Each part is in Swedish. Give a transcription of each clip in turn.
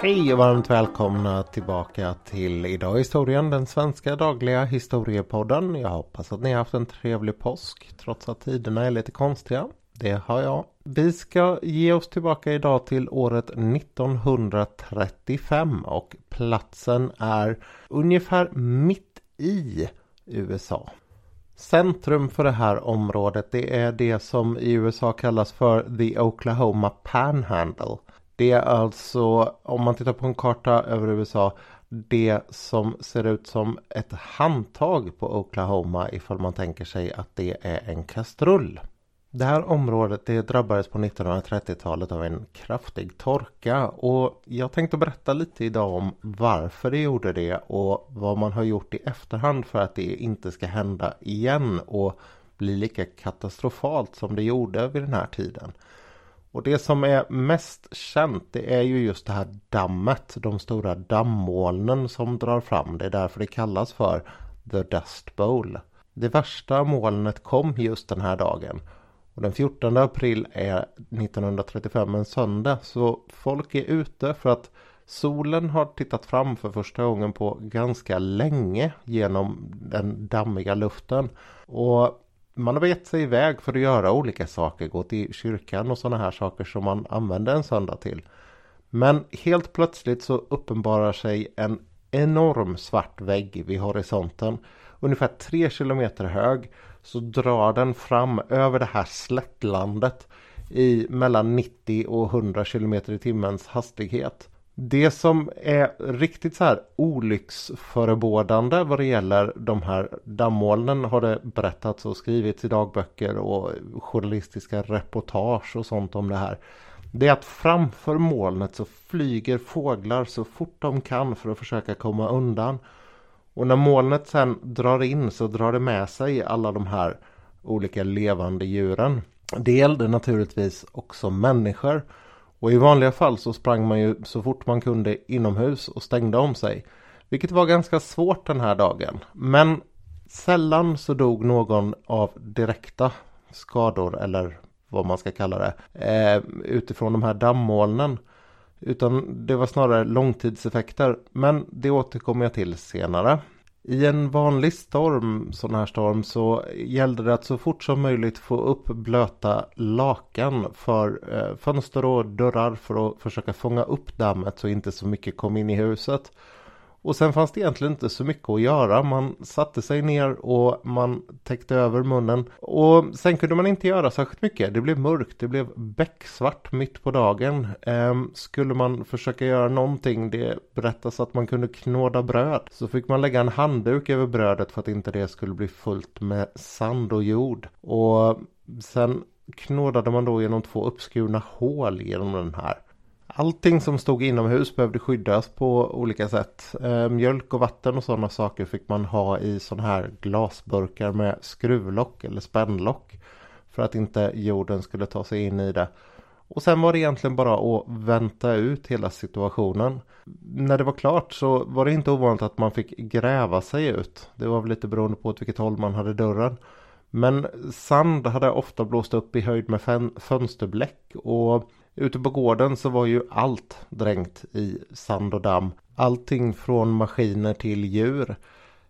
Hej och varmt välkomna tillbaka till Idag i historien, den svenska dagliga historiepodden. Jag hoppas att ni har haft en trevlig påsk trots att tiderna är lite konstiga. Det har jag. Vi ska ge oss tillbaka idag till året 1935 och platsen är ungefär mitt i USA. Centrum för det här området det är det som i USA kallas för The Oklahoma Panhandle. Det är alltså, om man tittar på en karta över USA, det som ser ut som ett handtag på Oklahoma ifall man tänker sig att det är en kastrull. Det här området det drabbades på 1930-talet av en kraftig torka och jag tänkte berätta lite idag om varför det gjorde det och vad man har gjort i efterhand för att det inte ska hända igen och bli lika katastrofalt som det gjorde vid den här tiden. Och det som är mest känt det är ju just det här dammet, de stora dammolnen som drar fram. Det är därför det kallas för The Dust Bowl. Det värsta molnet kom just den här dagen. Och den 14 april är 1935 en söndag så folk är ute för att solen har tittat fram för första gången på ganska länge genom den dammiga luften. Och man har gett sig iväg för att göra olika saker, gå till kyrkan och sådana här saker som man använder en söndag till. Men helt plötsligt så uppenbarar sig en enorm svart vägg vid horisonten. Ungefär tre kilometer hög så drar den fram över det här slättlandet i mellan 90 och 100 kilometer i timmens hastighet. Det som är riktigt så här olycksförebådande vad det gäller de här dammolnen har det berättats och skrivits i dagböcker och journalistiska reportage och sånt om det här. Det är att framför molnet så flyger fåglar så fort de kan för att försöka komma undan. Och när molnet sen drar in så drar det med sig alla de här olika levande djuren. Det gällde naturligtvis också människor. Och i vanliga fall så sprang man ju så fort man kunde inomhus och stängde om sig. Vilket var ganska svårt den här dagen. Men sällan så dog någon av direkta skador eller vad man ska kalla det. Eh, utifrån de här dammolnen. Utan det var snarare långtidseffekter. Men det återkommer jag till senare. I en vanlig storm, sån här storm, så gällde det att så fort som möjligt få upp blöta lakan för eh, fönster och dörrar för att försöka fånga upp dammet så inte så mycket kom in i huset. Och sen fanns det egentligen inte så mycket att göra. Man satte sig ner och man täckte över munnen. Och sen kunde man inte göra särskilt mycket. Det blev mörkt, det blev becksvart mitt på dagen. Ehm, skulle man försöka göra någonting, det berättas att man kunde knåda bröd. Så fick man lägga en handduk över brödet för att inte det skulle bli fullt med sand och jord. Och sen knådade man då genom två uppskurna hål genom den här. Allting som stod inomhus behövde skyddas på olika sätt. Eh, mjölk och vatten och sådana saker fick man ha i sådana här glasburkar med skruvlock eller spännlock. För att inte jorden skulle ta sig in i det. Och sen var det egentligen bara att vänta ut hela situationen. När det var klart så var det inte ovanligt att man fick gräva sig ut. Det var väl lite beroende på åt vilket håll man hade dörren. Men sand hade ofta blåst upp i höjd med fönsterbläck och Ute på gården så var ju allt dränkt i sand och damm. Allting från maskiner till djur.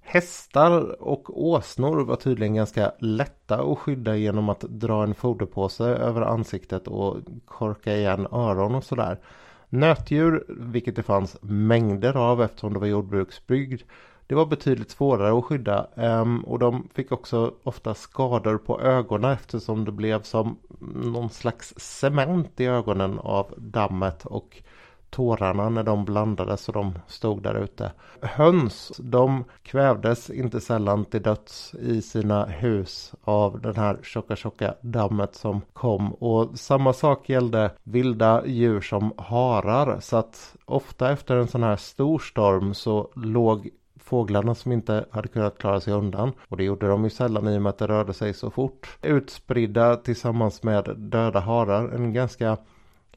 Hästar och åsnor var tydligen ganska lätta att skydda genom att dra en foderpåse över ansiktet och korka igen öron och sådär. Nötdjur, vilket det fanns mängder av eftersom det var jordbruksbygd, det var betydligt svårare att skydda um, och de fick också ofta skador på ögonen eftersom det blev som någon slags cement i ögonen av dammet och tårarna när de blandades och de stod där ute. Höns, de kvävdes inte sällan till döds i sina hus av den här tjocka tjocka dammet som kom. Och samma sak gällde vilda djur som harar. Så att ofta efter en sån här stor storm så låg fåglarna som inte hade kunnat klara sig undan. Och det gjorde de ju sällan i och med att det rörde sig så fort. Utspridda tillsammans med döda harar. En ganska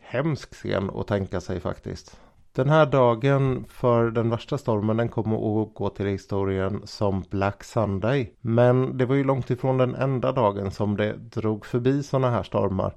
hemsk scen att tänka sig faktiskt. Den här dagen för den värsta stormen den kommer att gå till historien som Black Sunday. Men det var ju långt ifrån den enda dagen som det drog förbi sådana här stormar.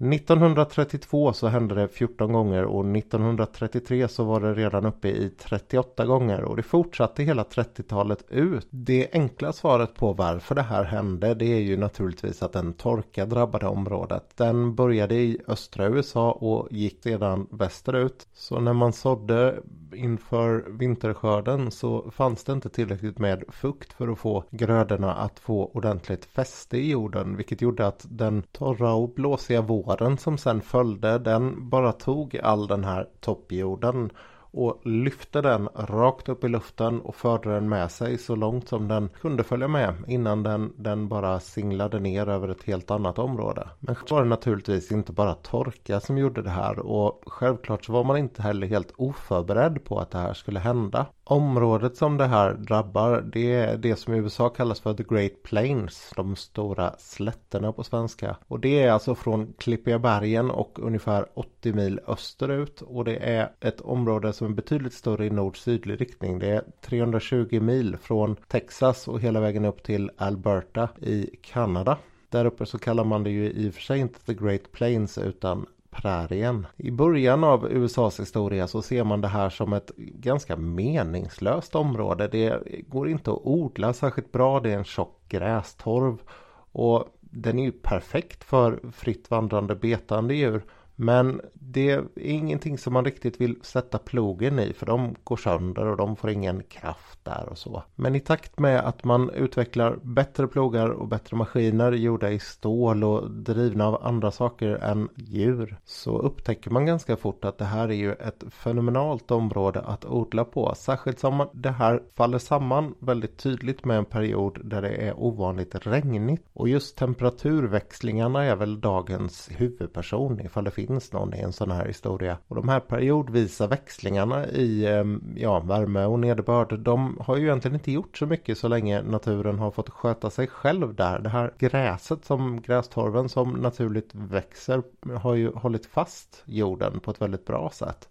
1932 så hände det 14 gånger och 1933 så var det redan uppe i 38 gånger och det fortsatte hela 30-talet ut. Det enkla svaret på varför det här hände det är ju naturligtvis att en torka drabbade området. Den började i östra USA och gick sedan västerut. Så när man sådde inför vinterskörden så fanns det inte tillräckligt med fukt för att få grödorna att få ordentligt fäste i jorden vilket gjorde att den torra och blåsiga våren Åren som sen följde den bara tog all den här toppjorden och lyfte den rakt upp i luften och förde den med sig så långt som den kunde följa med innan den, den bara singlade ner över ett helt annat område. Men var det naturligtvis inte bara torka som gjorde det här och självklart så var man inte heller helt oförberedd på att det här skulle hända. Området som det här drabbar det är det som i USA kallas för The Great Plains, de stora slätterna på svenska. Och det är alltså från Klippiga bergen och ungefär 80 mil österut och det är ett område som är betydligt större i nord-sydlig riktning. Det är 320 mil från Texas och hela vägen upp till Alberta i Kanada. Där uppe så kallar man det ju i och för sig inte The Great Plains utan prärien. I början av USAs historia så ser man det här som ett ganska meningslöst område. Det går inte att odla särskilt bra. Det är en tjock grästorv och den är ju perfekt för fritt vandrande betande djur. Men det är ingenting som man riktigt vill sätta plogen i för de går sönder och de får ingen kraft där och så. Men i takt med att man utvecklar bättre plogar och bättre maskiner gjorda i stål och drivna av andra saker än djur så upptäcker man ganska fort att det här är ju ett fenomenalt område att odla på. Särskilt som det här faller samman väldigt tydligt med en period där det är ovanligt regnigt. Och just temperaturväxlingarna är väl dagens huvudperson ifall det finns finns någon i en sån här historia. Och de här periodvisa växlingarna i ehm, ja, värme och nederbörd de har ju egentligen inte gjort så mycket så länge naturen har fått sköta sig själv där. Det här gräset som grästorven som naturligt växer har ju hållit fast jorden på ett väldigt bra sätt.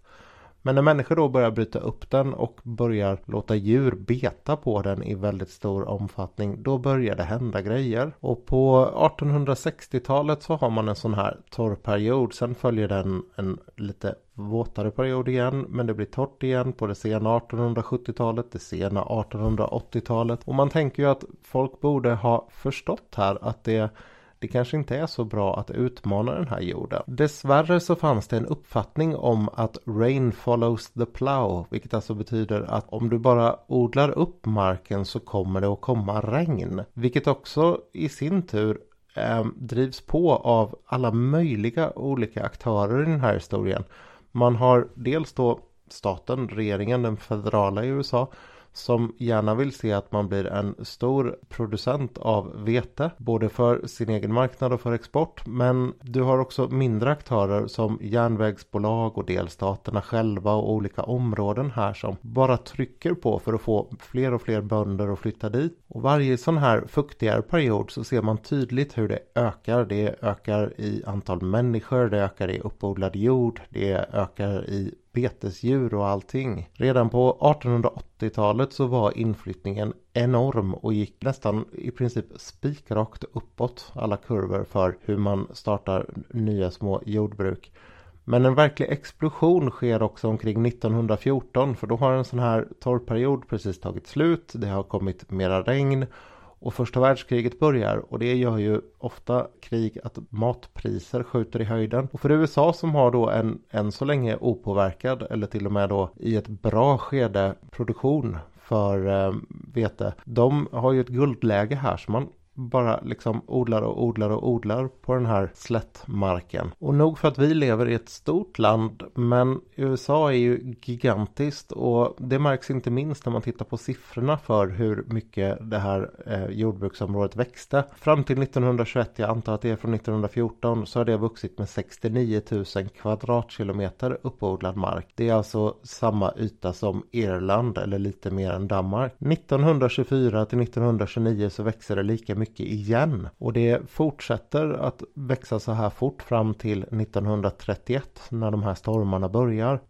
Men när människor då börjar bryta upp den och börjar låta djur beta på den i väldigt stor omfattning då börjar det hända grejer. Och på 1860-talet så har man en sån här torrperiod. Sen följer den en lite våtare period igen men det blir torrt igen på det sena 1870-talet, det sena 1880-talet. Och man tänker ju att folk borde ha förstått här att det det kanske inte är så bra att utmana den här jorden. Dessvärre så fanns det en uppfattning om att rain follows the plow, vilket alltså betyder att om du bara odlar upp marken så kommer det att komma regn. Vilket också i sin tur eh, drivs på av alla möjliga olika aktörer i den här historien. Man har dels då staten, regeringen, den federala i USA som gärna vill se att man blir en stor producent av vete både för sin egen marknad och för export men du har också mindre aktörer som järnvägsbolag och delstaterna själva och olika områden här som bara trycker på för att få fler och fler bönder att flytta dit. Och varje sån här fuktigare period så ser man tydligt hur det ökar. Det ökar i antal människor det ökar i uppodlad jord det ökar i betesdjur och allting. Redan på 1880-talet så var inflyttningen enorm och gick nästan i princip spikrakt uppåt alla kurvor för hur man startar nya små jordbruk. Men en verklig explosion sker också omkring 1914 för då har en sån här torrperiod precis tagit slut. Det har kommit mera regn och första världskriget börjar och det gör ju ofta krig att matpriser skjuter i höjden. Och för USA som har då en än så länge opåverkad eller till och med då i ett bra skede produktion för eh, vete. De har ju ett guldläge här så man bara liksom odlar och odlar och odlar på den här slättmarken. Och nog för att vi lever i ett stort land men USA är ju gigantiskt och det märks inte minst när man tittar på siffrorna för hur mycket det här eh, jordbruksområdet växte. Fram till 1921, jag antar att det är från 1914, så har det vuxit med 69 000 kvadratkilometer uppodlad mark. Det är alltså samma yta som Irland eller lite mer än Danmark. 1924 till 1929 så växer det lika mycket mycket igen. Och det fortsätter att växa så här fort fram till 1931 när de här stormarna börjar.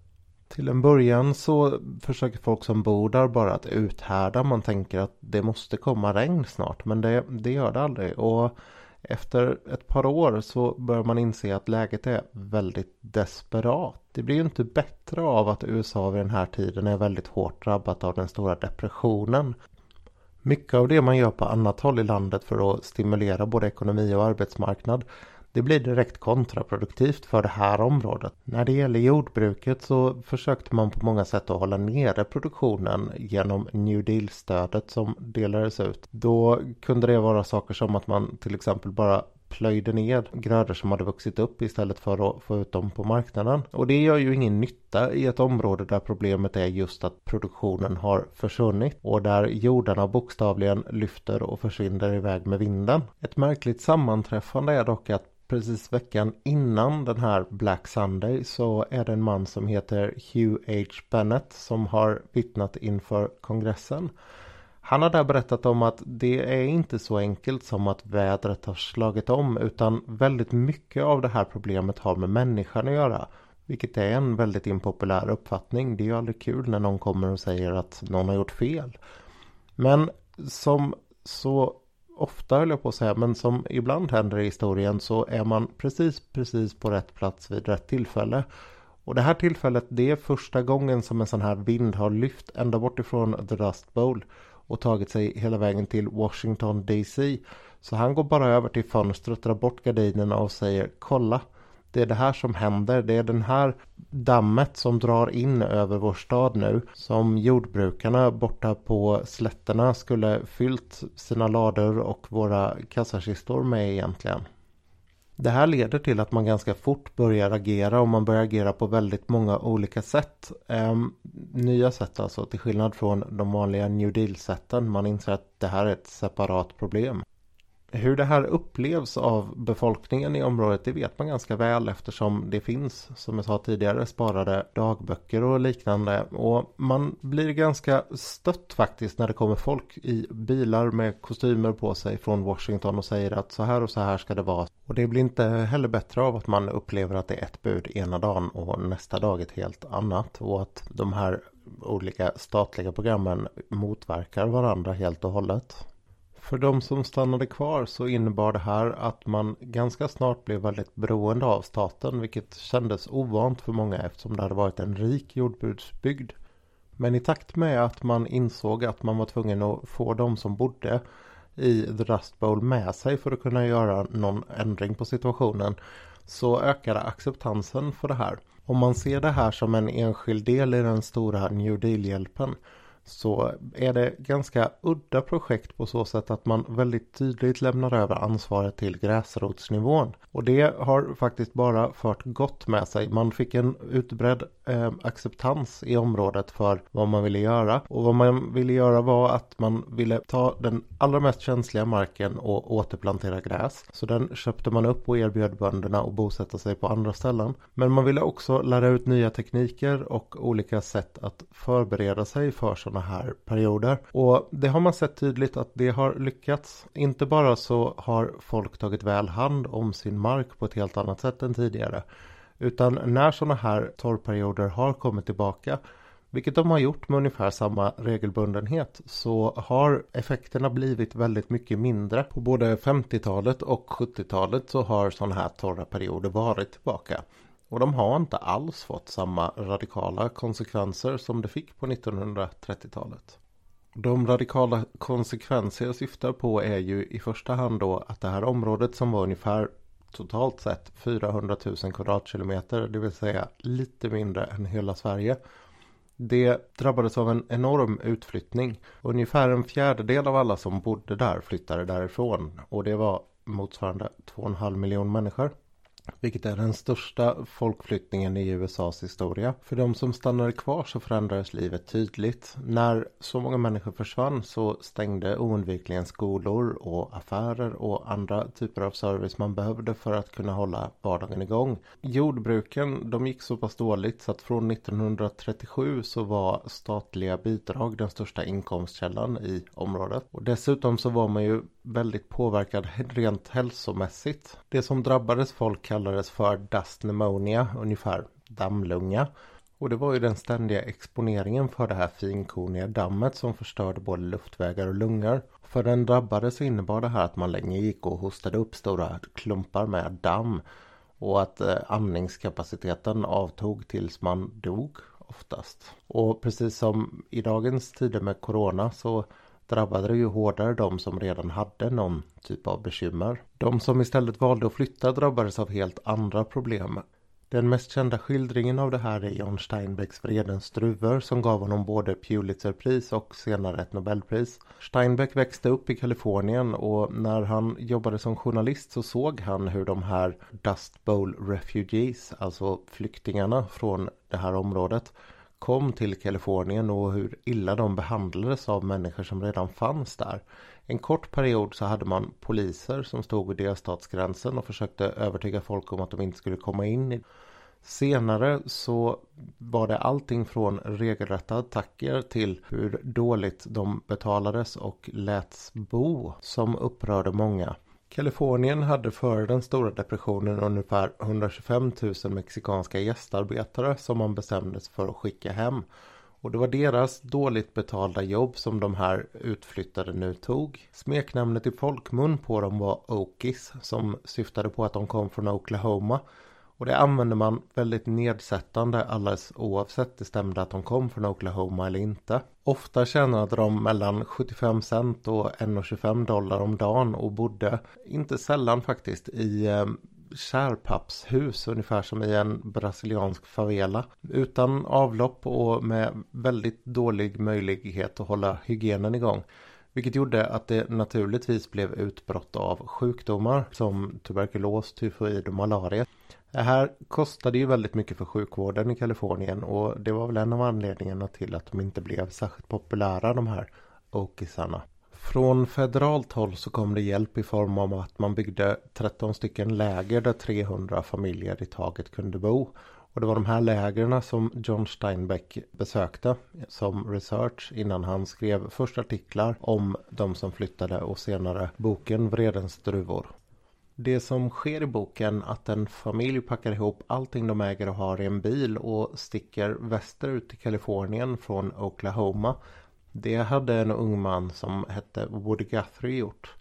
Till en början så försöker folk som bor där bara att uthärda. Man tänker att det måste komma regn snart men det, det gör det aldrig. Och Efter ett par år så börjar man inse att läget är väldigt desperat. Det blir ju inte bättre av att USA vid den här tiden är väldigt hårt drabbat av den stora depressionen. Mycket av det man gör på annat håll i landet för att stimulera både ekonomi och arbetsmarknad det blir direkt kontraproduktivt för det här området. När det gäller jordbruket så försökte man på många sätt att hålla nere produktionen genom New Deal-stödet som delades ut. Då kunde det vara saker som att man till exempel bara plöjde ner grödor som hade vuxit upp istället för att få ut dem på marknaden. Och det gör ju ingen nytta i ett område där problemet är just att produktionen har försvunnit och där jordarna bokstavligen lyfter och försvinner iväg med vinden. Ett märkligt sammanträffande är dock att precis veckan innan den här Black Sunday så är det en man som heter Hugh H. Bennett som har vittnat inför kongressen. Han har där berättat om att det är inte så enkelt som att vädret har slagit om utan väldigt mycket av det här problemet har med människan att göra. Vilket är en väldigt impopulär uppfattning. Det är ju aldrig kul när någon kommer och säger att någon har gjort fel. Men som så ofta höll jag på att säga, men som ibland händer i historien så är man precis, precis på rätt plats vid rätt tillfälle. Och det här tillfället det är första gången som en sån här vind har lyft ända bort ifrån The Dust Bowl och tagit sig hela vägen till Washington DC. Så han går bara över till fönstret, drar bort gardinerna och säger kolla det är det här som händer. Det är den här dammet som drar in över vår stad nu. Som jordbrukarna borta på slätterna skulle fyllt sina lador och våra kassakistor med egentligen. Det här leder till att man ganska fort börjar agera och man börjar agera på väldigt många olika sätt. Ehm, nya sätt alltså, till skillnad från de vanliga New Deal-sätten. Man inser att det här är ett separat problem. Hur det här upplevs av befolkningen i området det vet man ganska väl eftersom det finns som jag sa tidigare sparade dagböcker och liknande. Och man blir ganska stött faktiskt när det kommer folk i bilar med kostymer på sig från Washington och säger att så här och så här ska det vara. Och det blir inte heller bättre av att man upplever att det är ett bud ena dagen och nästa dag ett helt annat. Och att de här olika statliga programmen motverkar varandra helt och hållet. För de som stannade kvar så innebar det här att man ganska snart blev väldigt beroende av staten vilket kändes ovant för många eftersom det hade varit en rik jordbruksbygd. Men i takt med att man insåg att man var tvungen att få de som bodde i The Rust Bowl med sig för att kunna göra någon ändring på situationen så ökade acceptansen för det här. Om man ser det här som en enskild del i den stora New Deal-hjälpen så är det ganska udda projekt på så sätt att man väldigt tydligt lämnar över ansvaret till gräsrotsnivån. Och det har faktiskt bara fört gott med sig. Man fick en utbredd eh, acceptans i området för vad man ville göra. Och vad man ville göra var att man ville ta den allra mest känsliga marken och återplantera gräs. Så den köpte man upp och erbjöd bönderna att bosätta sig på andra ställen. Men man ville också lära ut nya tekniker och olika sätt att förbereda sig för sådana sådana här perioder. Och det har man sett tydligt att det har lyckats. Inte bara så har folk tagit väl hand om sin mark på ett helt annat sätt än tidigare. Utan när sådana här torrperioder har kommit tillbaka vilket de har gjort med ungefär samma regelbundenhet så har effekterna blivit väldigt mycket mindre. På både 50-talet och 70-talet så har sådana här torra perioder varit tillbaka. Och de har inte alls fått samma radikala konsekvenser som det fick på 1930-talet. De radikala konsekvenser jag syftar på är ju i första hand då att det här området som var ungefär totalt sett 400 000 kvadratkilometer, det vill säga lite mindre än hela Sverige. Det drabbades av en enorm utflyttning. Ungefär en fjärdedel av alla som bodde där flyttade därifrån och det var motsvarande 2,5 miljoner människor. Vilket är den största folkflyttningen i USAs historia. För de som stannade kvar så förändrades livet tydligt. När så många människor försvann så stängde oundvikligen skolor och affärer och andra typer av service man behövde för att kunna hålla vardagen igång. Jordbruken de gick så pass dåligt så att från 1937 så var statliga bidrag den största inkomstkällan i området. Och dessutom så var man ju väldigt påverkad rent hälsomässigt. Det som drabbades folk kallades för dust pneumonia, ungefär dammlunga. Och det var ju den ständiga exponeringen för det här finkorniga dammet som förstörde både luftvägar och lungor. För den drabbade så innebar det här att man länge gick och hostade upp stora klumpar med damm och att eh, andningskapaciteten avtog tills man dog oftast. Och precis som i dagens tider med Corona så drabbade det ju hårdare de som redan hade någon typ av bekymmer. De som istället valde att flytta drabbades av helt andra problem. Den mest kända skildringen av det här är John Steinbecks Vredens druvor som gav honom både Pulitzerpris och senare ett Nobelpris. Steinbeck växte upp i Kalifornien och när han jobbade som journalist så såg han hur de här Dust Bowl Refugees, alltså flyktingarna från det här området, kom till Kalifornien och hur illa de behandlades av människor som redan fanns där. En kort period så hade man poliser som stod vid delstatsgränsen och försökte övertyga folk om att de inte skulle komma in. Senare så var det allting från regelrätta attacker till hur dåligt de betalades och läts bo som upprörde många. Kalifornien hade före den stora depressionen ungefär 125 000 mexikanska gästarbetare som man bestämde sig för att skicka hem. Och det var deras dåligt betalda jobb som de här utflyttade nu tog. Smeknamnet i folkmun på dem var Okies som syftade på att de kom från Oklahoma. Och det använde man väldigt nedsättande alldeles oavsett det stämde att de kom från Oklahoma eller inte. Ofta tjänade de mellan 75 cent och 1,25 dollar om dagen och bodde inte sällan faktiskt i eh, kärpappshus ungefär som i en brasiliansk favela. Utan avlopp och med väldigt dålig möjlighet att hålla hygienen igång. Vilket gjorde att det naturligtvis blev utbrott av sjukdomar som tuberkulos, tyfoid och malaria. Det här kostade ju väldigt mycket för sjukvården i Kalifornien och det var väl en av anledningarna till att de inte blev särskilt populära de här okisarna. Från federalt håll så kom det hjälp i form av att man byggde 13 stycken läger där 300 familjer i taget kunde bo. Och det var de här lägren som John Steinbeck besökte som research innan han skrev första artiklar om de som flyttade och senare boken Vredens druvor. Det som sker i boken att en familj packar ihop allting de äger och har i en bil och sticker västerut till Kalifornien från Oklahoma. Det hade en ung man som hette Woody Guthrie gjort.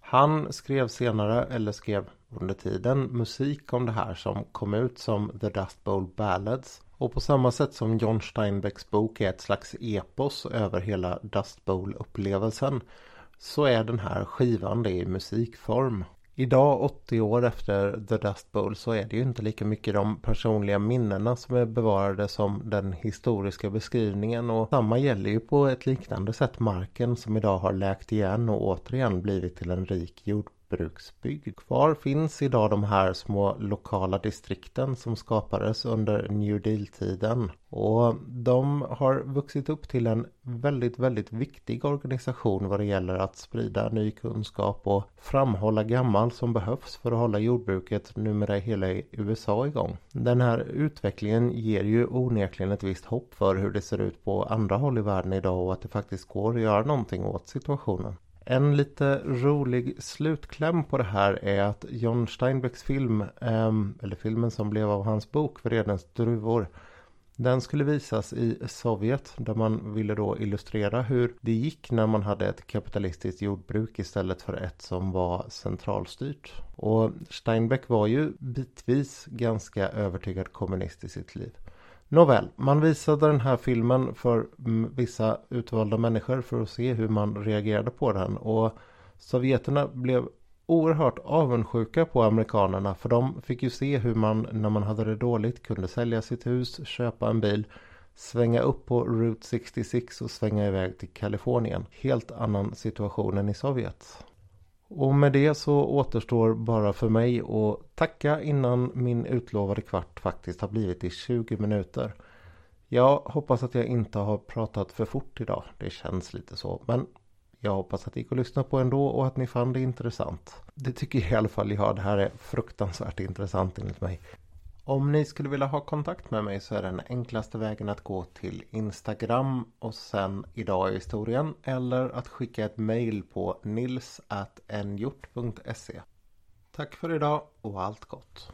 Han skrev senare, eller skrev under tiden, musik om det här som kom ut som The Dust Bowl Ballads. Och på samma sätt som John Steinbecks bok är ett slags epos över hela Dust Bowl-upplevelsen så är den här skivan det i musikform. Idag 80 år efter The Dust Bowl så är det ju inte lika mycket de personliga minnena som är bevarade som den historiska beskrivningen. Och samma gäller ju på ett liknande sätt marken som idag har läkt igen och återigen blivit till en rik jord lantbruksbygd. Kvar finns idag de här små lokala distrikten som skapades under New Deal-tiden. Och de har vuxit upp till en väldigt, väldigt viktig organisation vad det gäller att sprida ny kunskap och framhålla gammal som behövs för att hålla jordbruket numera i hela USA igång. Den här utvecklingen ger ju onekligen ett visst hopp för hur det ser ut på andra håll i världen idag och att det faktiskt går att göra någonting åt situationen. En lite rolig slutkläm på det här är att John Steinbecks film, ehm, eller filmen som blev av hans bok Vredens druvor, den skulle visas i Sovjet där man ville då illustrera hur det gick när man hade ett kapitalistiskt jordbruk istället för ett som var centralstyrt. Och Steinbeck var ju bitvis ganska övertygad kommunist i sitt liv. Nåväl, man visade den här filmen för vissa utvalda människor för att se hur man reagerade på den och sovjeterna blev oerhört avundsjuka på amerikanerna för de fick ju se hur man när man hade det dåligt kunde sälja sitt hus, köpa en bil, svänga upp på Route 66 och svänga iväg till Kalifornien. Helt annan situation än i Sovjet. Och med det så återstår bara för mig att tacka innan min utlovade kvart faktiskt har blivit i 20 minuter. Jag hoppas att jag inte har pratat för fort idag. Det känns lite så. Men jag hoppas att det gick att lyssna på ändå och att ni fann det intressant. Det tycker i alla fall jag. Det här är fruktansvärt intressant enligt mig. Om ni skulle vilja ha kontakt med mig så är den enklaste vägen att gå till Instagram och sen idag i historien eller att skicka ett mail på nils.nhjort.se Tack för idag och allt gott!